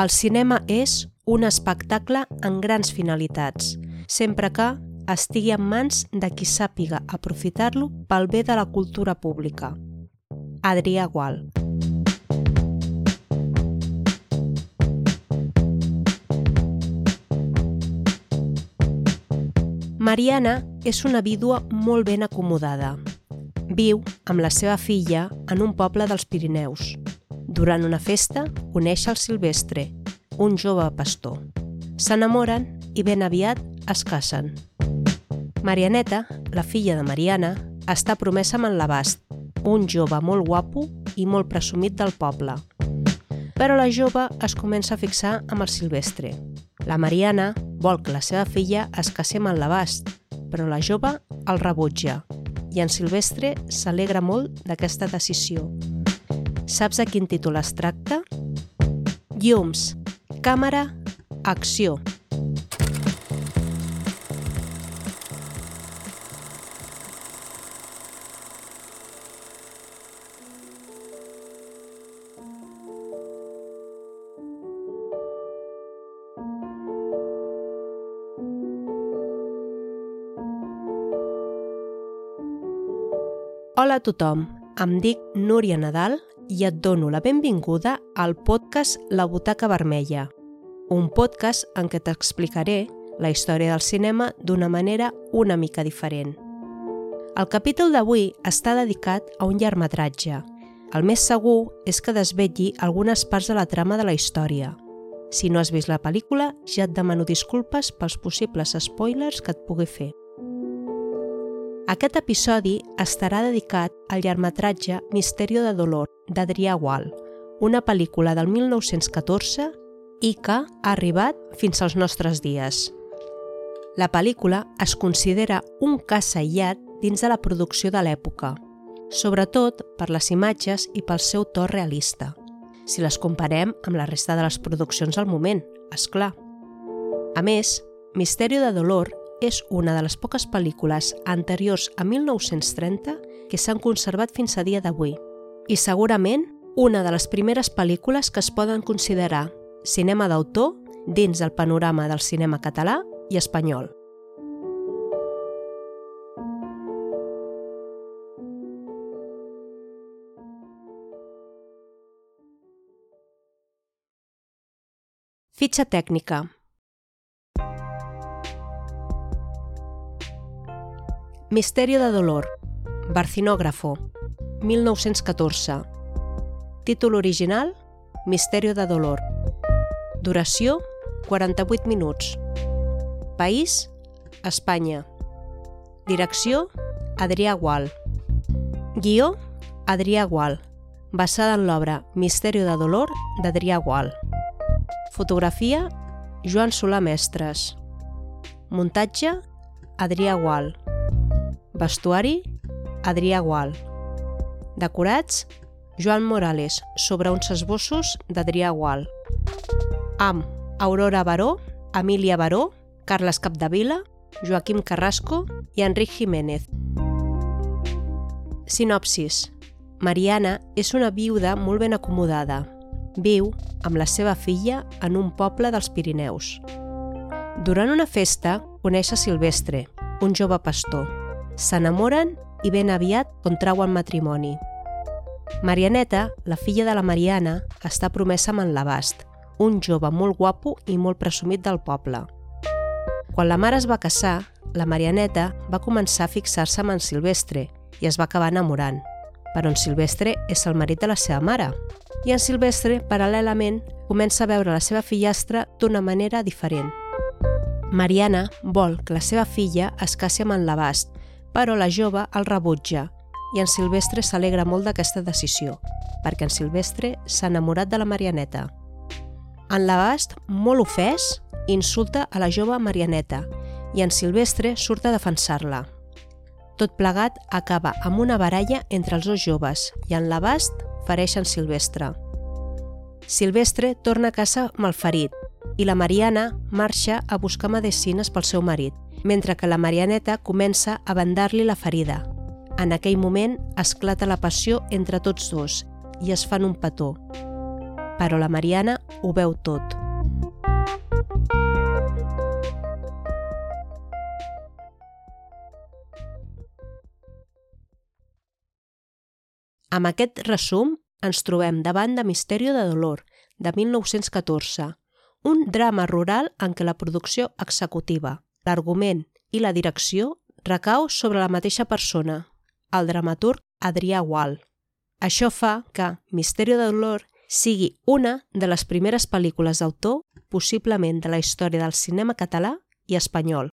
El cinema és un espectacle amb grans finalitats, sempre que estigui en mans de qui sàpiga aprofitar-lo pel bé de la cultura pública. Adrià Gual. Mariana és una vídua molt ben acomodada. Viu amb la seva filla en un poble dels Pirineus. Durant una festa coneix el Silvestre, un jove pastor. S'enamoren i ben aviat es casen. Marianeta, la filla de Mariana, està promesa amb en l'abast, un jove molt guapo i molt presumit del poble. Però la jove es comença a fixar amb el Silvestre. La Mariana vol que la seva filla es casi amb en l'abast, però la jove el rebutja i en Silvestre s'alegra molt d'aquesta decisió. Saps a quin títol es tracta? Llums, càmera, acció. Hola a tothom, em dic Núria Nadal i et dono la benvinguda al podcast La Butaca Vermella, un podcast en què t'explicaré la història del cinema d'una manera una mica diferent. El capítol d'avui està dedicat a un llargmetratge. El més segur és que desvetlli algunes parts de la trama de la història. Si no has vist la pel·lícula, ja et demano disculpes pels possibles spoilers que et pugui fer. Aquest episodi estarà dedicat al llargmetratge Misterio de Dolor d'Adrià Gual, una pel·lícula del 1914 i que ha arribat fins als nostres dies. La pel·lícula es considera un cas aïllat dins de la producció de l'època, sobretot per les imatges i pel seu to realista, si les comparem amb la resta de les produccions al moment, és clar. A més, Misterio de Dolor és una de les poques pel·lícules anteriors a 1930 que s'han conservat fins a dia d'avui i segurament una de les primeres pel·lícules que es poden considerar cinema d'autor dins del panorama del cinema català i espanyol. Fitxa tècnica Misterio de dolor. Barcinógrafo. 1914. Títol original. Misterio de dolor. Duració. 48 minuts. País. Espanya. Direcció. Adrià Gual. Guió. Adrià Gual. Basada en l'obra Misterio de dolor d'Adrià Gual. Fotografia. Joan Solà Mestres. Muntatge. Adrià Gual. Vestuari, Adrià Gual. Decorats, Joan Morales, sobre uns esbossos d'Adrià Gual. Amb Aurora Baró, Emília Baró, Carles Capdevila, Joaquim Carrasco i Enric Jiménez. Sinopsis. Mariana és una viuda molt ben acomodada. Viu amb la seva filla en un poble dels Pirineus. Durant una festa coneix a Silvestre, un jove pastor. S'enamoren i ben aviat contrauen matrimoni. Marianeta, la filla de la Mariana, està promesa amb en l'abast, un jove molt guapo i molt presumit del poble. Quan la mare es va casar, la Marianeta va començar a fixar-se amb en Silvestre i es va acabar enamorant. Però en Silvestre és el marit de la seva mare. I en Silvestre, paral·lelament, comença a veure la seva fillastra d'una manera diferent. Mariana vol que la seva filla es casi amb en l'abast però la jove el rebutja i en Silvestre s'alegra molt d'aquesta decisió, perquè en Silvestre s'ha enamorat de la Marianeta. En l'abast, molt ofès, insulta a la jove Marianeta i en Silvestre surt a defensar-la. Tot plegat acaba amb una baralla entre els dos joves i en l'abast fereix en Silvestre. Silvestre torna a casa malferit i la Mariana marxa a buscar medicines pel seu marit, mentre que la Marianeta comença a vendar-li la ferida. En aquell moment esclata la passió entre tots dos i es fan un petó. però la Mariana ho veu tot. Amb aquest resum ens trobem davant de Misterio de Dolor, de 1914, un drama rural en què la producció executiva, l'argument i la direcció recau sobre la mateixa persona, el dramaturg Adrià Gual. Això fa que Misterio de Dolor sigui una de les primeres pel·lícules d'autor possiblement de la història del cinema català i espanyol.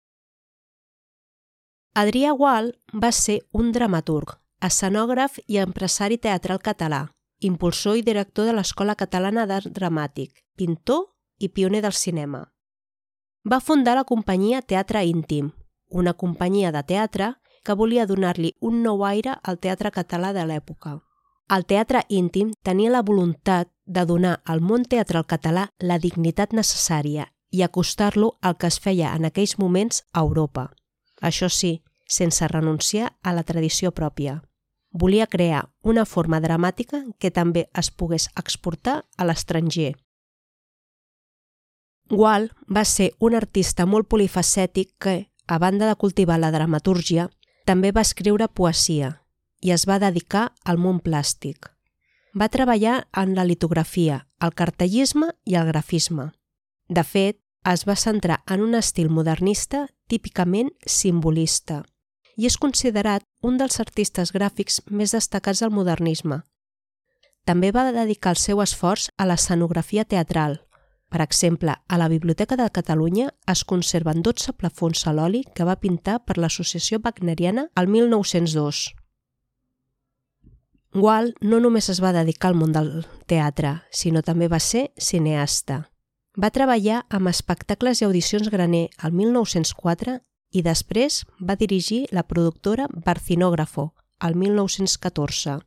Adrià Gual va ser un dramaturg, escenògraf i empresari teatral català, impulsor i director de l'Escola Catalana d'Art Dramàtic, pintor i pioner del cinema. Va fundar la companyia Teatre Íntim, una companyia de teatre que volia donar-li un nou aire al teatre català de l'època. El teatre íntim tenia la voluntat de donar al món teatral català la dignitat necessària i acostar-lo al que es feia en aquells moments a Europa. Això sí, sense renunciar a la tradició pròpia volia crear una forma dramàtica que també es pogués exportar a l'estranger. Gual va ser un artista molt polifacètic que, a banda de cultivar la dramatúrgia, també va escriure poesia i es va dedicar al món plàstic. Va treballar en la litografia, el cartellisme i el grafisme. De fet, es va centrar en un estil modernista típicament simbolista i és considerat un dels artistes gràfics més destacats del modernisme. També va dedicar el seu esforç a l'escenografia teatral. Per exemple, a la Biblioteca de Catalunya es conserven 12 plafons a l'oli que va pintar per l'Associació Wagneriana el 1902. Gual no només es va dedicar al món del teatre, sinó també va ser cineasta. Va treballar amb espectacles i audicions graner el 1904 i després va dirigir la productora Barcinógrafo, al 1914.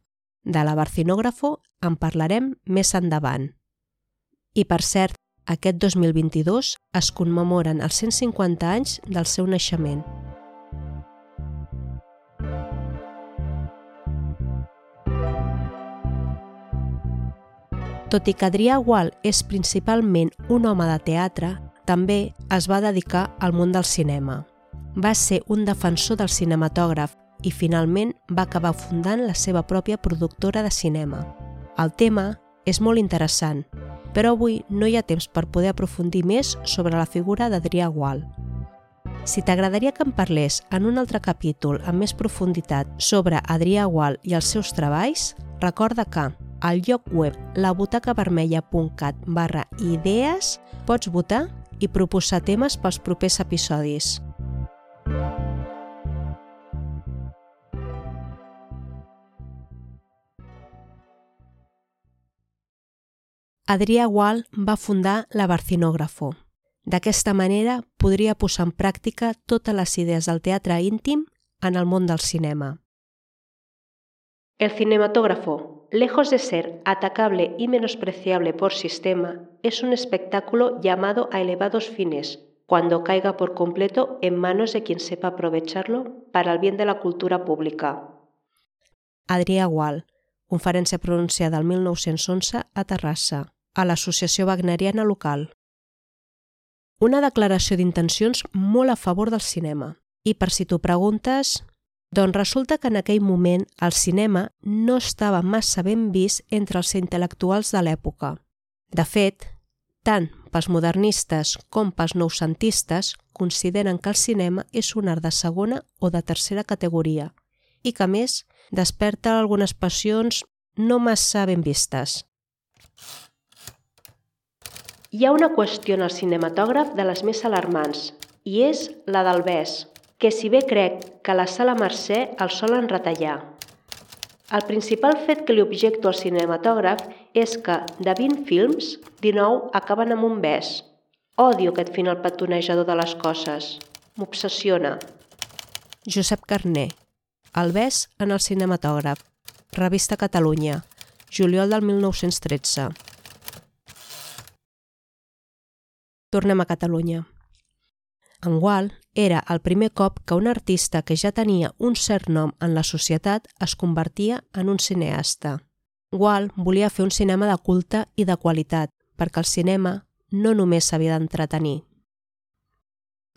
De la Barcinógrafo en parlarem més endavant. I per cert, aquest 2022 es commemoren els 150 anys del seu naixement. Tot i que Adrià Gual és principalment un home de teatre, també es va dedicar al món del cinema va ser un defensor del cinematògraf i finalment va acabar fundant la seva pròpia productora de cinema. El tema és molt interessant, però avui no hi ha temps per poder aprofundir més sobre la figura d'Adrià Gual. Si t'agradaria que em parlés en un altre capítol amb més profunditat sobre Adrià Gual i els seus treballs, recorda que al lloc web labutacavermella.cat barra idees pots votar i proposar temes pels propers episodis. Adrià Gual va fundar la Barcinógrafo. D'aquesta manera podria posar en pràctica totes les idees del teatre íntim en el món del cinema. El cinematógrafo, lejos de ser atacable y menospreciable por sistema, es un espectáculo llamado a elevados fines, cuando caiga por completo en manos de quien sepa aprovecharlo para el bien de la cultura pública. Adrià Gual, conferència pronunciada el 1911 a Terrassa a l'Associació Wagneriana local. Una declaració d'intencions molt a favor del cinema. I per si t'ho preguntes, doncs resulta que en aquell moment el cinema no estava massa ben vist entre els intel·lectuals de l'època. De fet, tant pels modernistes com pels noucentistes consideren que el cinema és un art de segona o de tercera categoria i que, més, desperta algunes passions no massa ben vistes. Hi ha una qüestió en el cinematògraf de les més alarmants, i és la del bes, que si bé crec que la sala Mercè el solen retallar. El principal fet que li objecto al cinematògraf és que, de 20 films, 19 acaben amb un bes. Odio aquest final petonejador de les coses. M'obsessiona. Josep Carné. El bes en el cinematògraf. Revista Catalunya. Juliol del 1913. Tornem a Catalunya. En Gual era el primer cop que un artista que ja tenia un cert nom en la societat es convertia en un cineasta. Wall volia fer un cinema de culte i de qualitat, perquè el cinema no només s'havia d'entretenir.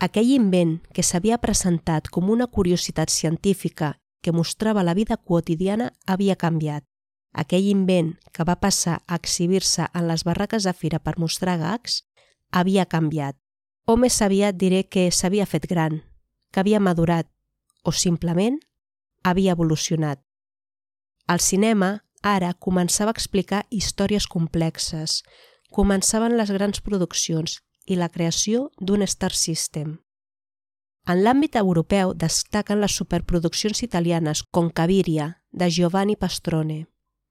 Aquell invent que s'havia presentat com una curiositat científica que mostrava la vida quotidiana havia canviat. Aquell invent que va passar a exhibir-se en les barraques de fira per mostrar gags havia canviat. O més aviat diré que s'havia fet gran, que havia madurat, o simplement havia evolucionat. El cinema ara començava a explicar històries complexes, començaven les grans produccions i la creació d'un Star System. En l'àmbit europeu destaquen les superproduccions italianes com Caviria, de Giovanni Pastrone.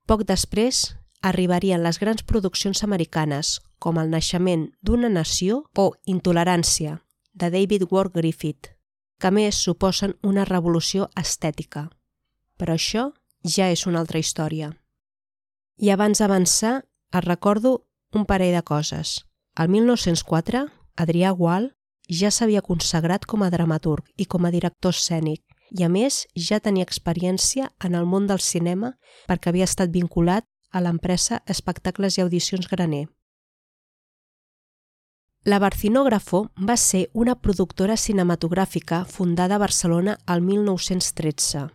Poc després arribarien les grans produccions americanes, com El naixement d'una nació o Intolerància, de David Ward Griffith, que més suposen una revolució estètica. Però això ja és una altra història. I abans d'avançar, et recordo un parell de coses. Al 1904, Adrià Gual ja s'havia consagrat com a dramaturg i com a director escènic i, a més, ja tenia experiència en el món del cinema perquè havia estat vinculat a l'empresa Espectacles i Audicions Graner. La Barcinógrafo va ser una productora cinematogràfica fundada a Barcelona al 1913.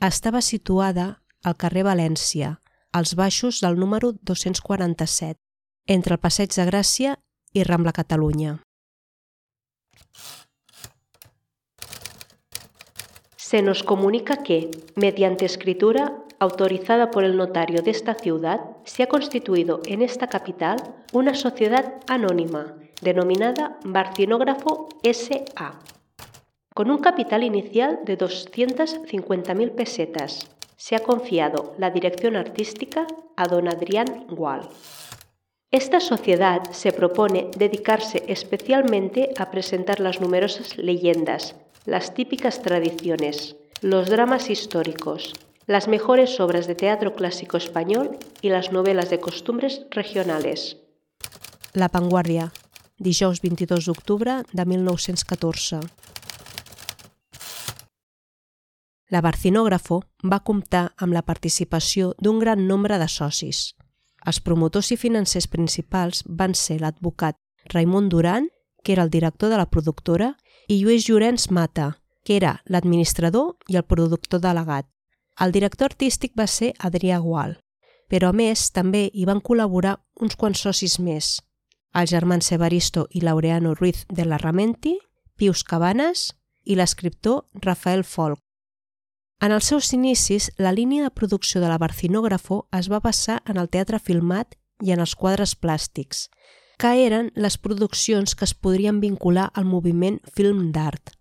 Estava situada al carrer València, als baixos del número 247, entre el Passeig de Gràcia y Rambla Cataluña. Se nos comunica que, mediante escritura autorizada por el notario de esta ciudad, se ha constituido en esta capital una sociedad anónima denominada Barcinógrafo S.A., con un capital inicial de 250.000 pesetas. Se ha confiado la dirección artística a don Adrián Gual. Esta sociedad se propone dedicarse especialmente a presentar las numerosas leyendas, las típicas tradiciones, los dramas históricos, las mejores obras de teatro clásico español y las novelas de costumbres regionales. La Vanguardia, dijous 22 d'octubre de 1914. La Barcinògrafo va comptar amb la participació d'un gran nombre de socis. Els promotors i financers principals van ser l'advocat Raimon Duran, que era el director de la productora, i Lluís Llorenç Mata, que era l'administrador i el productor delegat. El director artístic va ser Adrià Gual, però a més també hi van col·laborar uns quants socis més, els germans Severisto i Laureano Ruiz de la Ramenti, Pius Cabanes i l'escriptor Rafael Folk. En els seus inicis, la línia de producció de la Barcinògrafo es va passar en el teatre filmat i en els quadres plàstics, que eren les produccions que es podrien vincular al moviment film d'art.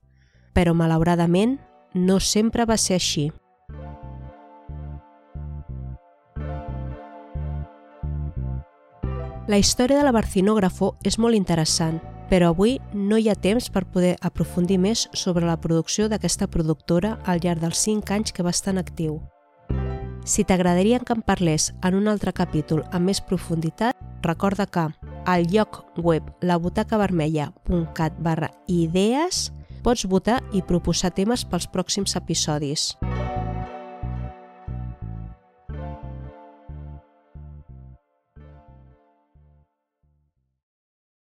Però, malauradament, no sempre va ser així. La història de la Barcinògrafo és molt interessant, però avui no hi ha temps per poder aprofundir més sobre la producció d'aquesta productora al llarg dels 5 anys que va estar en actiu. Si t'agradaria que en parlés en un altre capítol amb més profunditat, recorda que al lloc web labutacavermella.cat barra idees pots votar i proposar temes pels pròxims episodis.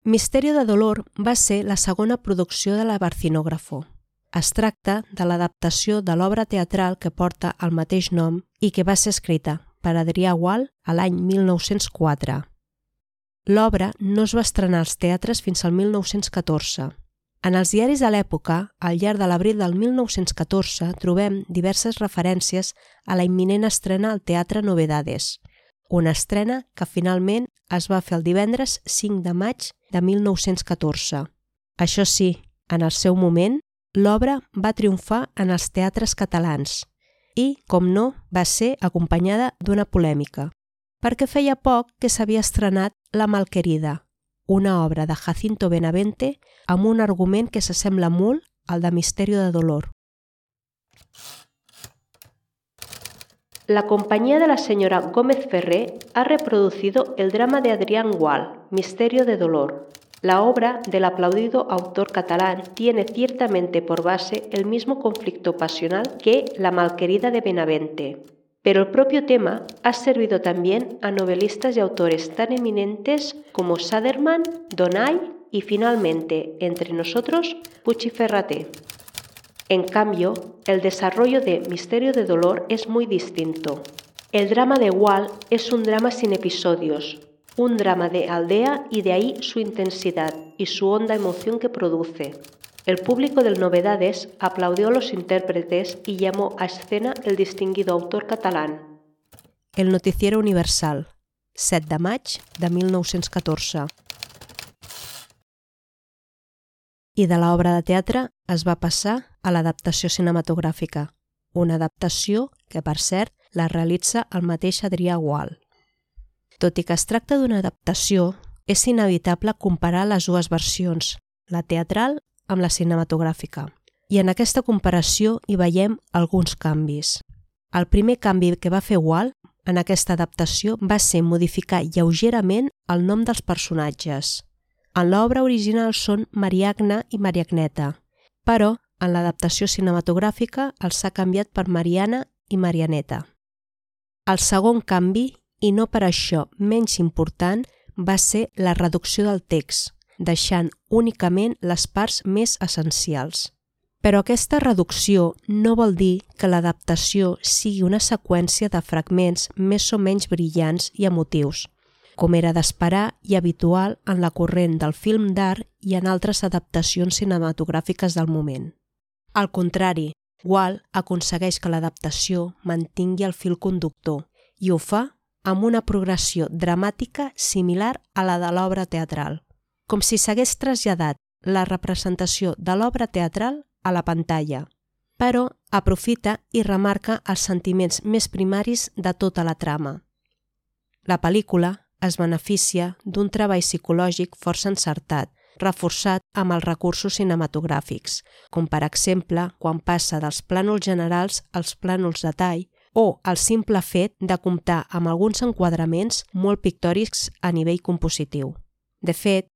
Misterio de dolor va ser la segona producció de la Barcinògrafo. Es tracta de l'adaptació de l'obra teatral que porta el mateix nom i que va ser escrita per Adrià Gual a l'any 1904. L'obra no es va estrenar als teatres fins al 1914. En els diaris de l'època, al llarg de l'abril del 1914, trobem diverses referències a la imminent estrena al Teatre Novedades, una estrena que finalment es va fer el divendres 5 de maig de 1914. Això sí, en el seu moment, l'obra va triomfar en els teatres catalans i, com no, va ser acompanyada d'una polèmica, perquè feia poc que s'havia estrenat La Malquerida, una obra de Jacinto Benavente amb un argument que s'assembla molt al de Misterio de Dolor. La compañía de la señora Gómez Ferré ha reproducido el drama de Adrián Gual, Misterio de Dolor. La obra del aplaudido autor catalán tiene ciertamente por base el mismo conflicto pasional que La Malquerida de Benavente, pero el propio tema ha servido también a novelistas y autores tan eminentes como Saderman, Donay y finalmente, entre nosotros, Pucci Ferraté. En cambio, el desarrollo de Misterio de Dolor es muy distinto. El drama de Wall es un drama sin episodios, un drama de aldea y de ahí su intensidad y su honda emoción que produce. El público del Novedades aplaudió a los intérpretes y llamó a escena el distinguido autor catalán. El Noticiero Universal, 7 de maig de 1914. I de l'obra de teatre es va passar a l'adaptació cinematogràfica, una adaptació que, per cert, la realitza el mateix Adrià Gual. Tot i que es tracta d'una adaptació, és inevitable comparar les dues versions, la teatral amb la cinematogràfica. I en aquesta comparació hi veiem alguns canvis. El primer canvi que va fer Walt en aquesta adaptació va ser modificar lleugerament el nom dels personatges. En l'obra original són Mariagna i Mariagneta, però en l'adaptació cinematogràfica els ha canviat per Mariana i Marianeta. El segon canvi, i no per això menys important, va ser la reducció del text, deixant únicament les parts més essencials. Però aquesta reducció no vol dir que l'adaptació sigui una seqüència de fragments més o menys brillants i emotius, com era d'esperar i habitual en la corrent del film d'art i en altres adaptacions cinematogràfiques del moment. Al contrari, Wall aconsegueix que l'adaptació mantingui el fil conductor i ho fa amb una progressió dramàtica similar a la de l'obra teatral com si s'hagués traslladat la representació de l'obra teatral a la pantalla, però aprofita i remarca els sentiments més primaris de tota la trama. La pel·lícula es beneficia d'un treball psicològic força encertat, reforçat amb els recursos cinematogràfics, com per exemple quan passa dels plànols generals als plànols de tall o el simple fet de comptar amb alguns enquadraments molt pictòrics a nivell compositiu. De fet,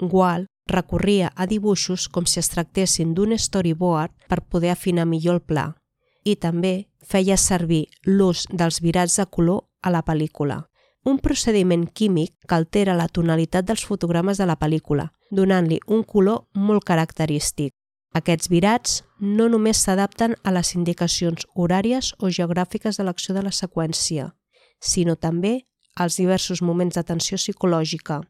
Wall recorria a dibuixos com si es tractessin d'un storyboard per poder afinar millor el pla i també feia servir l'ús dels virats de color a la pel·lícula, un procediment químic que altera la tonalitat dels fotogrames de la pel·lícula, donant-li un color molt característic. Aquests virats no només s'adapten a les indicacions horàries o geogràfiques de l'acció de la seqüència, sinó també als diversos moments de tensió psicològica,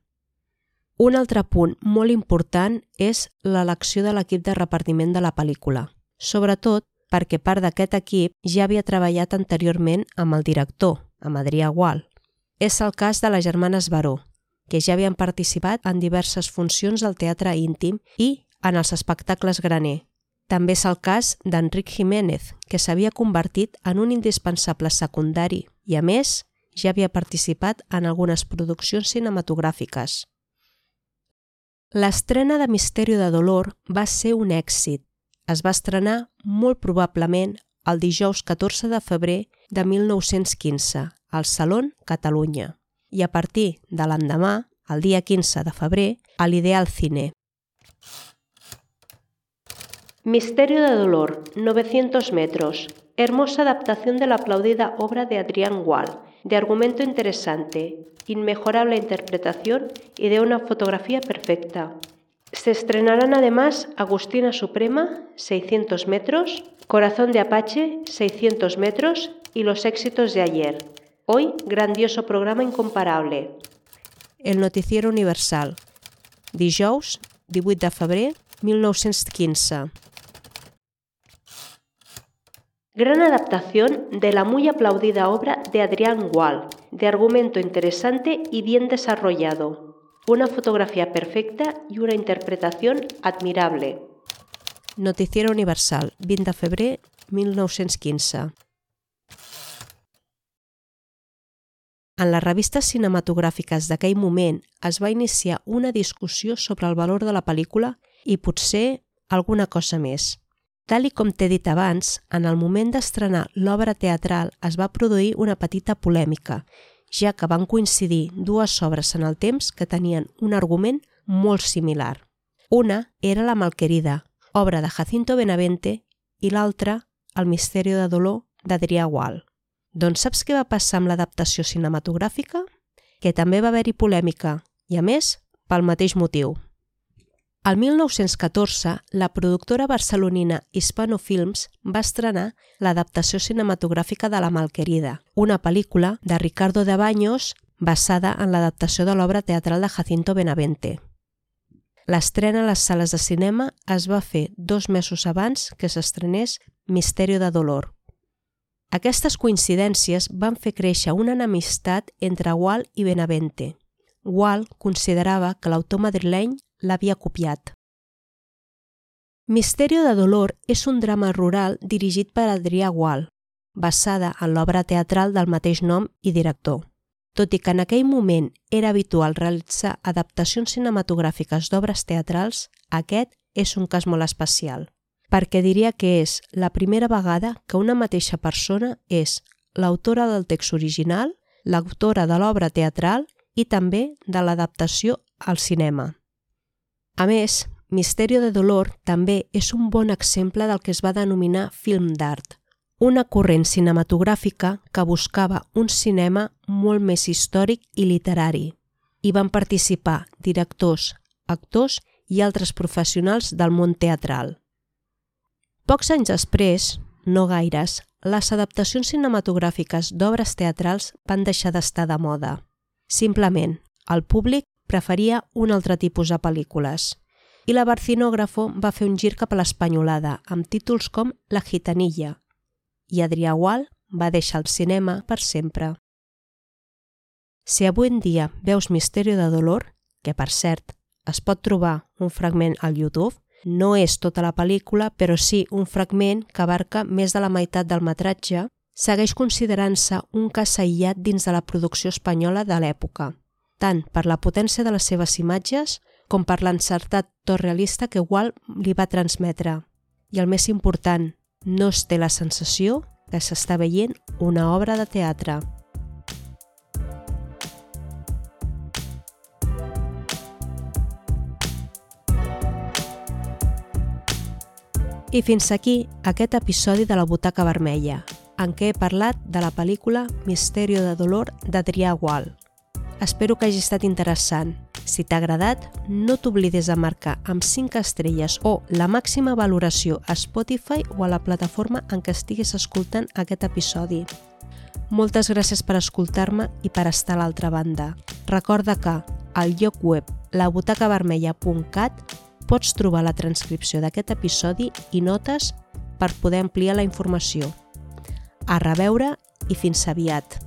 un altre punt molt important és l'elecció de l'equip de repartiment de la pel·lícula, sobretot perquè part d'aquest equip ja havia treballat anteriorment amb el director, amb Adrià Gual. És el cas de les germanes Baró, que ja havien participat en diverses funcions del teatre íntim i en els espectacles graner. També és el cas d'Enric Jiménez, que s'havia convertit en un indispensable secundari i, a més, ja havia participat en algunes produccions cinematogràfiques. L'estrena de Misterio de Dolor va ser un èxit. Es va estrenar molt probablement el dijous 14 de febrer de 1915 al Salón Catalunya i a partir de l'endemà, el dia 15 de febrer, a l'Ideal Cine. Misterio de Dolor, 900 metros. Hermosa adaptación de la aplaudida obra de Adrián Wall, de argumento interesante, inmejorable interpretación y de una fotografía perfecta. Se estrenarán además Agustina Suprema, 600 metros, Corazón de Apache, 600 metros y Los éxitos de ayer. Hoy, grandioso programa incomparable. El Noticiero Universal. Dijous, 18 de febrer 1915. Gran adaptación de la muy aplaudida obra de Adrián Wall, de argumento interesante y bien desarrollado, una fotografía perfecta y una interpretación admirable. Noticiero Universal, 20 de febrer 1915. En les revistes cinematogràfiques d'aquell moment es va iniciar una discussió sobre el valor de la pel·lícula i potser alguna cosa més. Tal i com t'he dit abans, en el moment d'estrenar l'obra teatral es va produir una petita polèmica, ja que van coincidir dues obres en el temps que tenien un argument molt similar. Una era La Malquerida, obra de Jacinto Benavente, i l'altra El misteri de dolor d'Adrià Gual. Doncs saps què va passar amb l'adaptació cinematogràfica? Que també va haver-hi polèmica, i a més, pel mateix motiu. El 1914, la productora barcelonina Hispano Films va estrenar l'adaptació cinematogràfica de La Malquerida, una pel·lícula de Ricardo de Baños basada en l'adaptació de l'obra teatral de Jacinto Benavente. L'estrena a les sales de cinema es va fer dos mesos abans que s'estrenés Misterio de Dolor. Aquestes coincidències van fer créixer una enemistat entre Walt i Benavente. Walt considerava que l'autor madrileny l'havia copiat. Misterio de Dolor és un drama rural dirigit per Adrià Gual, basada en l'obra teatral del mateix nom i director. Tot i que en aquell moment era habitual realitzar adaptacions cinematogràfiques d'obres teatrals, aquest és un cas molt especial, perquè diria que és la primera vegada que una mateixa persona és l'autora del text original, l'autora de l'obra teatral i també de l'adaptació al cinema. A més, Misterio de Dolor també és un bon exemple del que es va denominar film d'art, una corrent cinematogràfica que buscava un cinema molt més històric i literari. Hi van participar directors, actors i altres professionals del món teatral. Pocs anys després, no gaires, les adaptacions cinematogràfiques d'obres teatrals van deixar d'estar de moda. Simplement, el públic preferia un altre tipus de pel·lícules. I la Barcinógrafo va fer un gir cap a l'espanyolada, amb títols com La gitanilla, i Adrià Gual va deixar el cinema per sempre. Si avui en dia veus Misteri de Dolor, que per cert es pot trobar un fragment al YouTube, no és tota la pel·lícula, però sí un fragment que abarca més de la meitat del metratge, segueix considerant-se un cas aïllat dins de la producció espanyola de l'època, tant per la potència de les seves imatges com per l'encertat to realista que Walt li va transmetre. I el més important, no es té la sensació que s'està veient una obra de teatre. I fins aquí aquest episodi de la Butaca Vermella, en què he parlat de la pel·lícula Misterio de Dolor d'Adrià Gual. Espero que hagi estat interessant si t'ha agradat, no t'oblides de marcar amb 5 estrelles o la màxima valoració a Spotify o a la plataforma en què estiguis escoltant aquest episodi. Moltes gràcies per escoltar-me i per estar a l'altra banda. Recorda que al lloc web labutacavermella.cat pots trobar la transcripció d'aquest episodi i notes per poder ampliar la informació. A reveure i fins aviat!